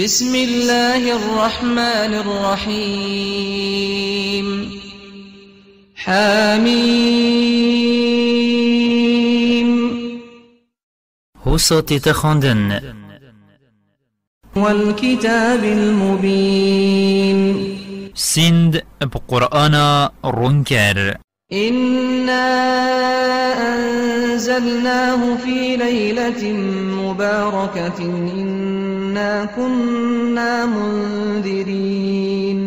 بسم الله الرحمن الرحيم. حميم. هو صوتي تخوندن والكتاب المبين. سند بقرآن رنكر. إنا أنزلناه في ليلة مباركة. إنا كنا منذرين.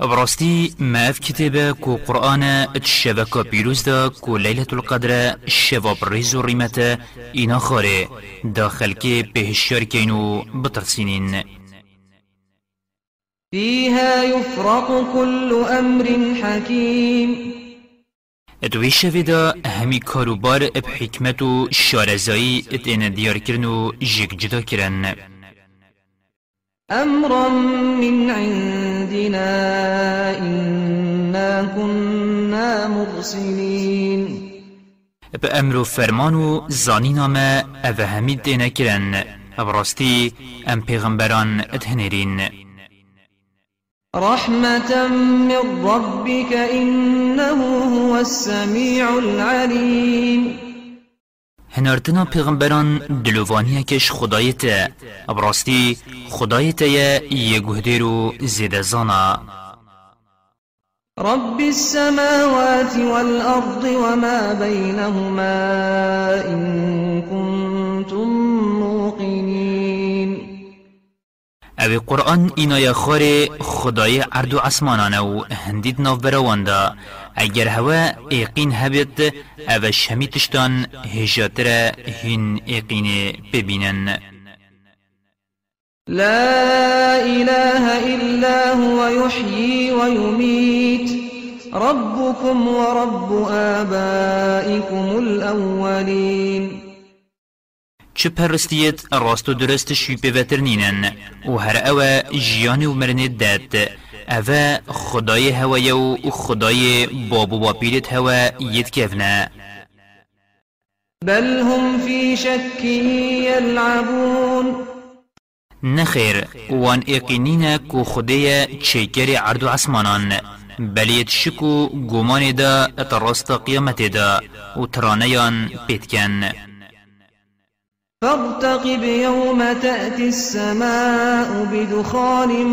براستي ما في كتابة كو قرآن الشبكة بيروز دا كو ليلة القدر الشباب ريزو ريمة إنا خاري داخل كي بهشار كينو بترسينين. فيها يفرق كل أمر حكيم. ادوی شوی دا همی کاروبار اب حکمت و شارزایی ات این دیار کرن و جگ جدا کرن أمرا من عندنا إنا كنا مرسلين اب امر و فرمان و زانی نامه او همی دینا کرن ابراستی ام پیغمبران ات هنرین رحمة من ربك إنه هو السميع العليم. هنارتنا پیغمبران دلوانیه کش خدایت ابراستی خدایت یه یگوهدیر و زیده زانا رب السماوات والأرض وما بينهما إن كنتم موقنين. أو قرآن اینا یا خار خدای عرض و عسمانانه و هندید ناف برواندا اگر هوا ایقین هبید أو شمی تشتان هجاتر هین ایقین ببینن لا إله إلا هو يحيي ويميت ربكم ورب آبائكم الأولين چه پرستیت راست و درست شوی پیوتر نینن و هر أو جیان و مرن داد أو خدای هوای و خدای بابو باپیرت هوا ید کفنه بل هم في شك يلعبون نخیر وان اقینین کو خدای چیکر عرض و عسمانان بلیت شکو گمان دا اتراست قیامت دا. و ترانیان پیتکن. فارتقب يوم تأتي السماء بدخان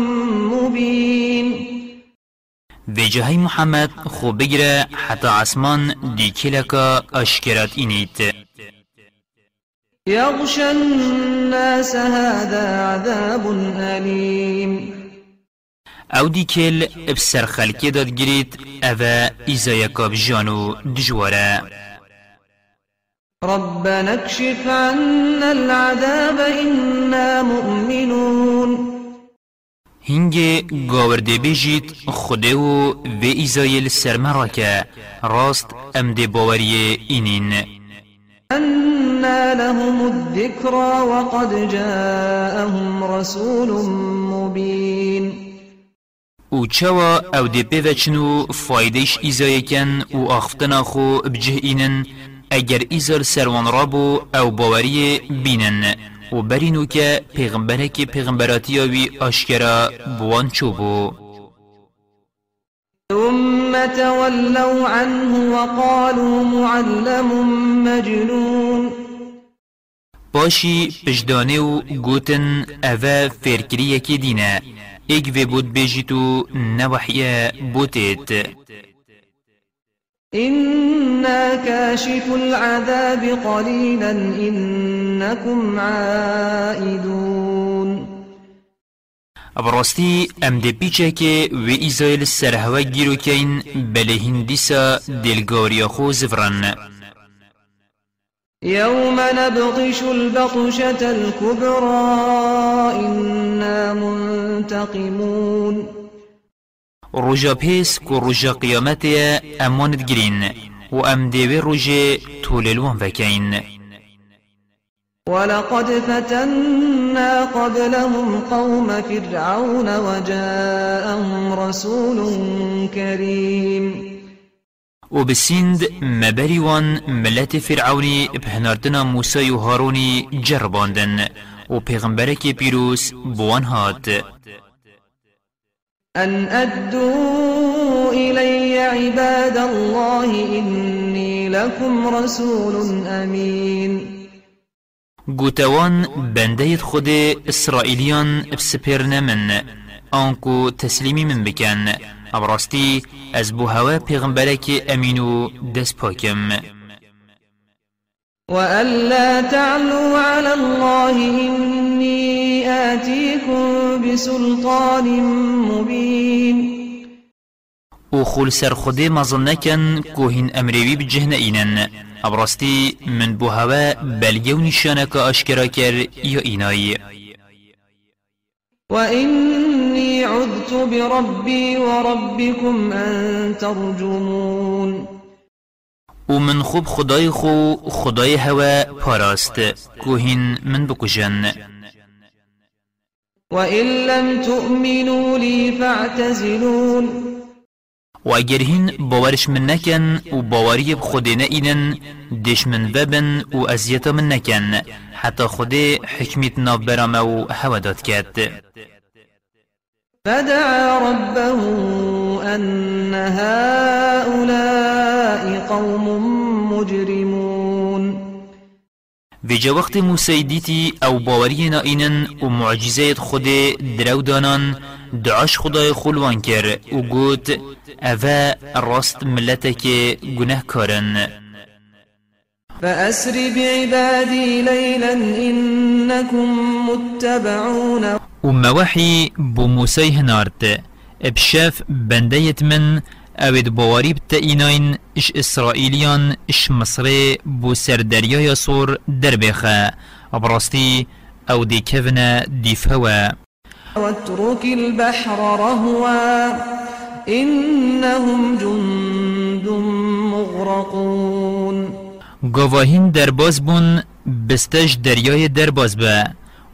مبين. في جهي محمد خو بگره حتى عسمان دیکلکا آشکرات اینیت. يغشى الناس هذا عذاب أليم أو دیکل بسر خلکی داد گرید أو ایزایکا بجانو دجواره ربنا اكشف عنا العذاب إنا مؤمنون. هنگه گاورده بیجید خوده و و ایزایل سرمرا که راست ام ده باوری اینین. أنا لهم الذكرى وقد جاءهم رسول مبين. أو چوا أو ده پیوچنو فایدش ایزای کن و آختنا خو بجه اینن اگر ایزار سروان رابو أو باوری بینن و برینو که پیغمبره که پیغمبراتی آوی آشکرا بوان چوبو ثم تولوا عنه وقالوا معلم مجنون. باشی پشدانه و گوتن اوه فرکری یکی دینه. ایگ و بود بیجیتو نوحیه بوتیت. إنا كاشف العذاب قليلا إنكم عائدون ابراستی ام ده پیچه که و ایزایل سرهوه گیرو کین بله هندیسا دلگاریا خو زفرن يوم نبطش البطشة الكبرى إنا منتقمون روژا پیس که روژا قیامت امانت گرین و ام دیوی روژه طوللوان وکین ولقد فتنا قبلهم قوم فرعون وجاءهم رسول كريم. و بسیند مبری وان ملت فرعونی بهناردنا موسی و هارونی جرباندن و پیغمبرك پیروس بوان هات. أن أدوا إلي عباد الله إني لكم رسول أمين. گوتوان بنده خود اسرائیلیان بسپرن من آنکو تسلیمی من بکن ابراستی از بو هوا پیغمبرک امینو دست پاکم وألا تعلوا على الله إني آتيكم بسلطان مبين. و خول سر خودی مزن نکن که هین امروی بجهن اینن ابراستی من بو هوا بلگه و نشانک اشکرا کر یا اینایی وإني عذت بربي وربكم أن ترجمون و من خوب خدای خو خدای هوا پاراست. کوهین من بکجن وإن لم تؤمنوا لي فاعتزلون. و اگر هین باورش من نکن و باوری نئینن دش من ببن و من نکن. حتی خود حکمیت نابرام و هوا داد کرد. فدعا ربه أن هؤلاء قوم مجرمون. ویجا وقت موسی دیتی أو باوری نائینن و معجزه خود درو دانان دعاش خدای خلوان کر و گوت اوه راست ملتک گناه کارن فأسر بعبادي ليلا إنكم متبعون. و موحی بو موسی هنارت إبشاف بندیت من اوید باوری بتا ایناین إش اسرائیلیان إش مصر بو سر دریای سور در بخه ابراستی أو دی کفنا دیفهوه واترك البحر رهوا إنهم جند مغرقون. گواهین درباز بون بستش دریای درباز به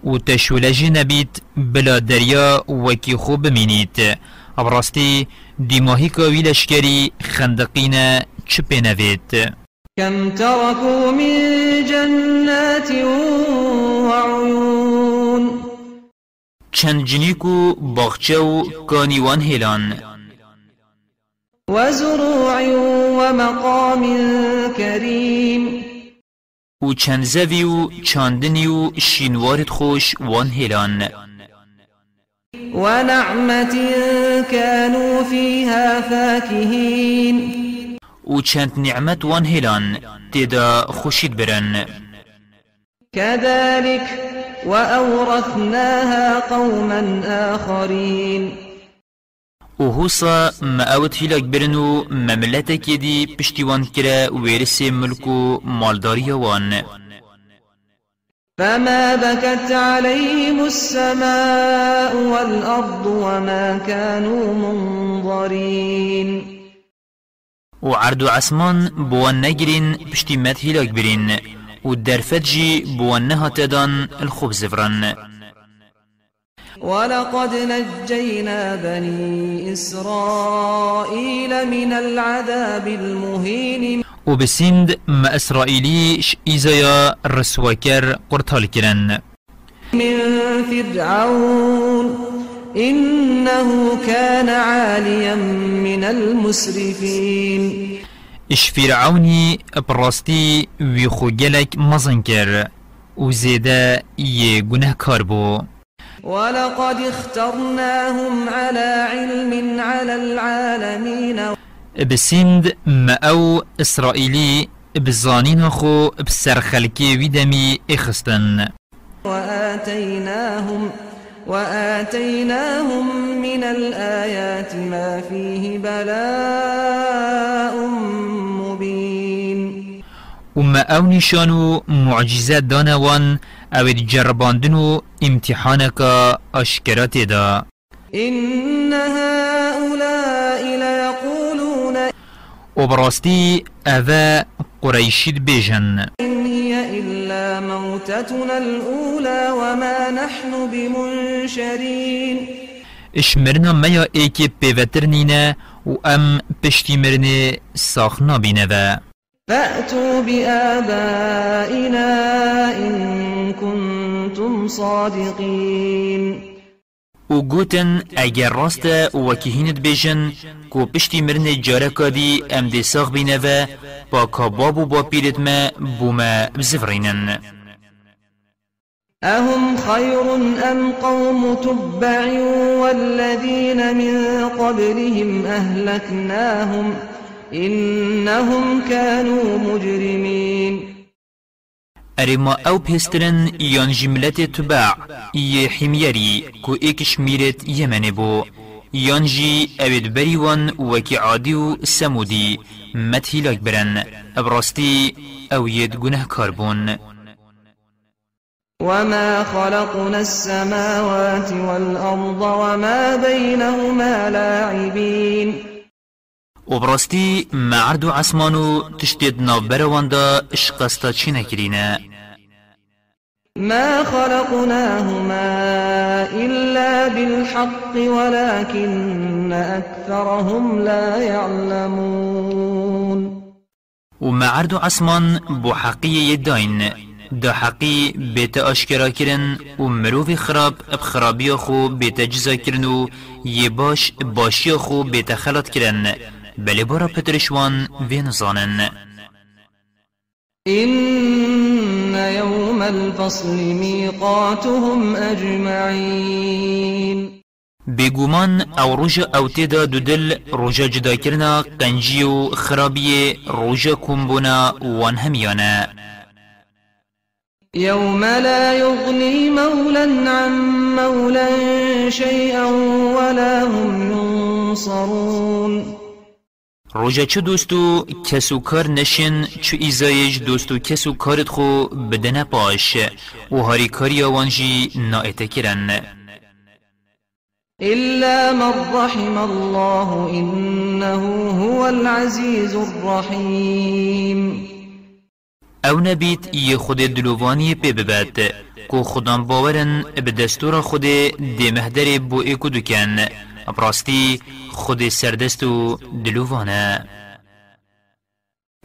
و تشولجی نبید بلا دریا وکی خوب بمینید ابراستی دیماهی کاوی لشکری خندقین چپه نوید كم تركوا من جنات وعيون. چند جنیکو باغچه و کانیوان هیلان وزروع ومقام كريم. و چند زوی و چاندنی و شینوارت خوش وان هیلان ونعمة كانوا فيها فاكهين و چند نعمت وان هیلان تیدا خوشید برن. كذلك وأورثناها قوما آخرين و هوسا ما اوت هیلاک برنو مملتك دی پشتیوان کرا ویرس ملک و مالداری وان. فما بكت عليهم السماء والأرض وما كانوا منظرين. و عرض و عسمان بوان نگرین پشتی مت هیلاک برین و درفت جی بوان نهاتدان الخوب زفرن ولقد نجينا بني إسرائيل من العذاب المهين. و بسند ما اسرائیلی ش ایزایا رسواکر قرطال کرن من فرعون إنه كان عاليا من المسرفين. إش فرعونی براستی وی خو گلک مزن کر و ولقد اخترناهم على علم على العالمين. بسند ما أو اسرائیلی بزانین خو بسرخلکی ویدمی إخستن. وآتيناهم وآتيناهم من الآيات ما فيه بلاء مبين. و ما أو نشانو معجزات دانوان أو دی امتحانکا اشکرات دا إن هؤلاء ليقولون و براستی اوه قریشید بیجن إن هي إلا موتتنا الأولى وما نحن بمنشرين. إشمرنا میا ایکی پیوتر نینه و ام پشتی مرنه ساخنا و فأتوا بآبائنا صادقين. و گوتن اگر راست وکی هینت بیجن کو پشتی مرن جاره کادی ام دی ساغ بینه و با کاباب و با پیرت ما بوما بزفرینن. أهم خير أم قوم تبع والذين من قبلهم أهلكناهم إنهم كانوا مجرمين ارما أو پیسترن یان جملت تبع ای حمیری کو ایک شمیرت یمن بو. یان جی اوید بریوان وکی عادی و سمودی متهیلاک برن ابراستی أو ید گناه کاربون وما خلقنا السماوات والأرض وما بينهما لاعبين. وبرستي معرض عسمانو تشتید ناف برواندا اشقستا چی نکرینه ما خلقناهما إلا بالحق ولكن أكثرهم لا يعلمون. ومعرض عسمان بو حقی يدين دا حقی بیت آشکرا کرن و مروف خراب بخرابی خو بیت جزا کرن و یه باش باشی خو بیت خلط کرن. بلی برا پترشوان وین زانن؟ إن يوم الفصل ميقاتهم أجمعين. بگومان أو روژا أو تیدا دو دل روژا جدا کرنا قنجی و خرابی روژا کمبونا وان همیانه. يوم لا يغني مولا عن مولا شيئا ولا هم ينصرون. روژا چه دوستو کسو کار نشین چو ایزایش دوستو کسو کارت خو بدن پاش و هاری کاری آوانجی نائته کرن. إلا من رحم الله إنه هو العزيز الرحيم. او نبیت یه خود دلووانی پی ببد کو خودان باورن به دستور خود دی مهدر بو ایکو دکن. براستی خود سردست و دلووانه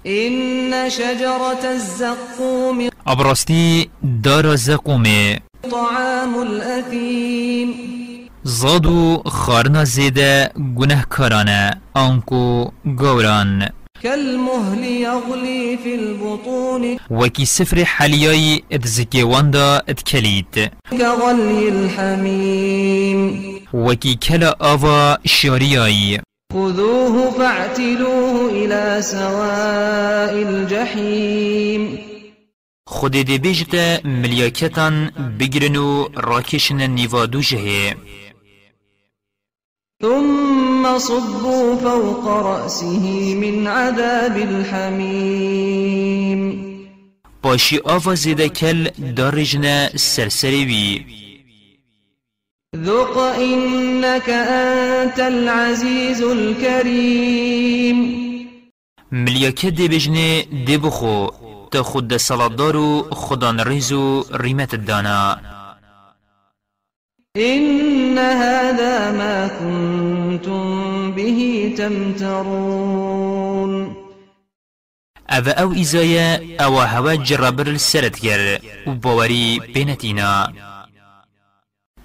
إن شجرة الزقوم ابراستی دار زقومه طعام الأثيم. زادو خارنا زیده گناه کارانه آنکو گوران. كالمهل يغلي في البطون. وكي سفر حالياي اتزكي واندا اتكليت كغلي الحميم. وكي كلا آفا شارياي خذوه فاعتلوه إلى سواء الجحيم. خود دي بيجتا ملياكتان بگرنو راكشن نيفادو جهي ثم صبوا فوق رأسه من عذاب الحميم. باشي آفا زيدا كل دارجنا سرسري وي ذق إنك أنت العزيز الكريم. ملياكت دي بجنه دي بخو تا خود سلطدارو خدان ريزو ريمت الدانا إن هذا ما كنتم به تمترون. أو أو ایزایا أو هوا جرابر گر و بینتینا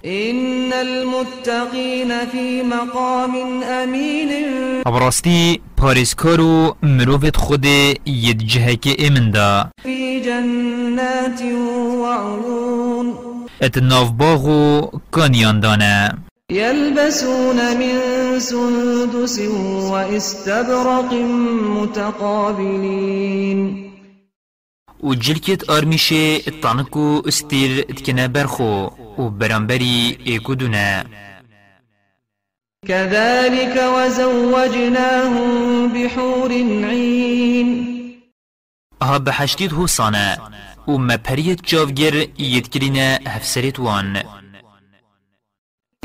إن المتقين في مقام أمين. ابراستی پاریسکارو مروفت خود ید جهک امن دا في جنات وعيون ات ناف باغو کانیان دانه يلبسون من سندس واستبرق متقابلين. و جلکت آرمیشه تانکو استیر اتکنه برخو و برانبری ایکو دونه. كذلك وزوجناهم بحور عين. ها بحشتید حسانه و مپریت جاوگر یدکرینه هفسرت وان.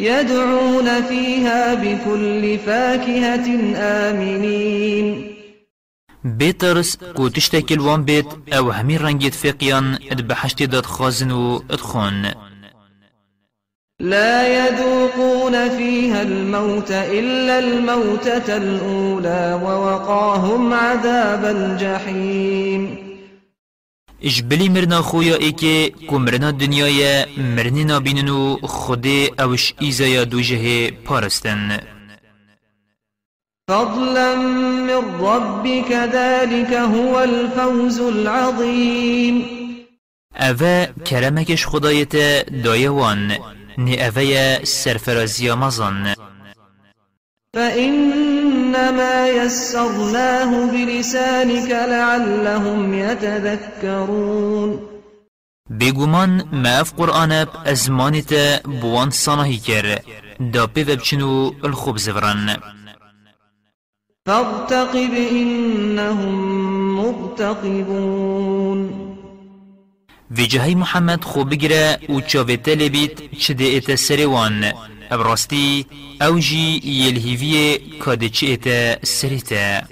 يدعون فيها بكل فاكهة آمنين. بيترس كو تشتكي وان بيت أو همي رنجيت فيقيان اد بحشتي داد خازن و ادخون. لا يذوقون فيها الموت إلا الموتة الأولى ووقاهم عذاب الجحيم. اش بلی مرنا خویا ای که کمرنا دنیای مرنی نابینن و خود اوش ایزایا دوجه پارستن فضلا من ربك ذلك هو الفوز العظيم اوه کرمکش خدایت دایوان نی اوه سرفرازی مزان فإنما يسرناه بلسانك لعلهم يتذكرون. بگومان ما اف قرآن ب ازمانت بوان صناهی کر. دا بچنو الخوب زفرن فارتقب إنهم مرتقبون. في جهي محمد خو بگره و چاوه تلبیت چده ایت ابراستی اوجی یلهیوی کاده چه ایت سریته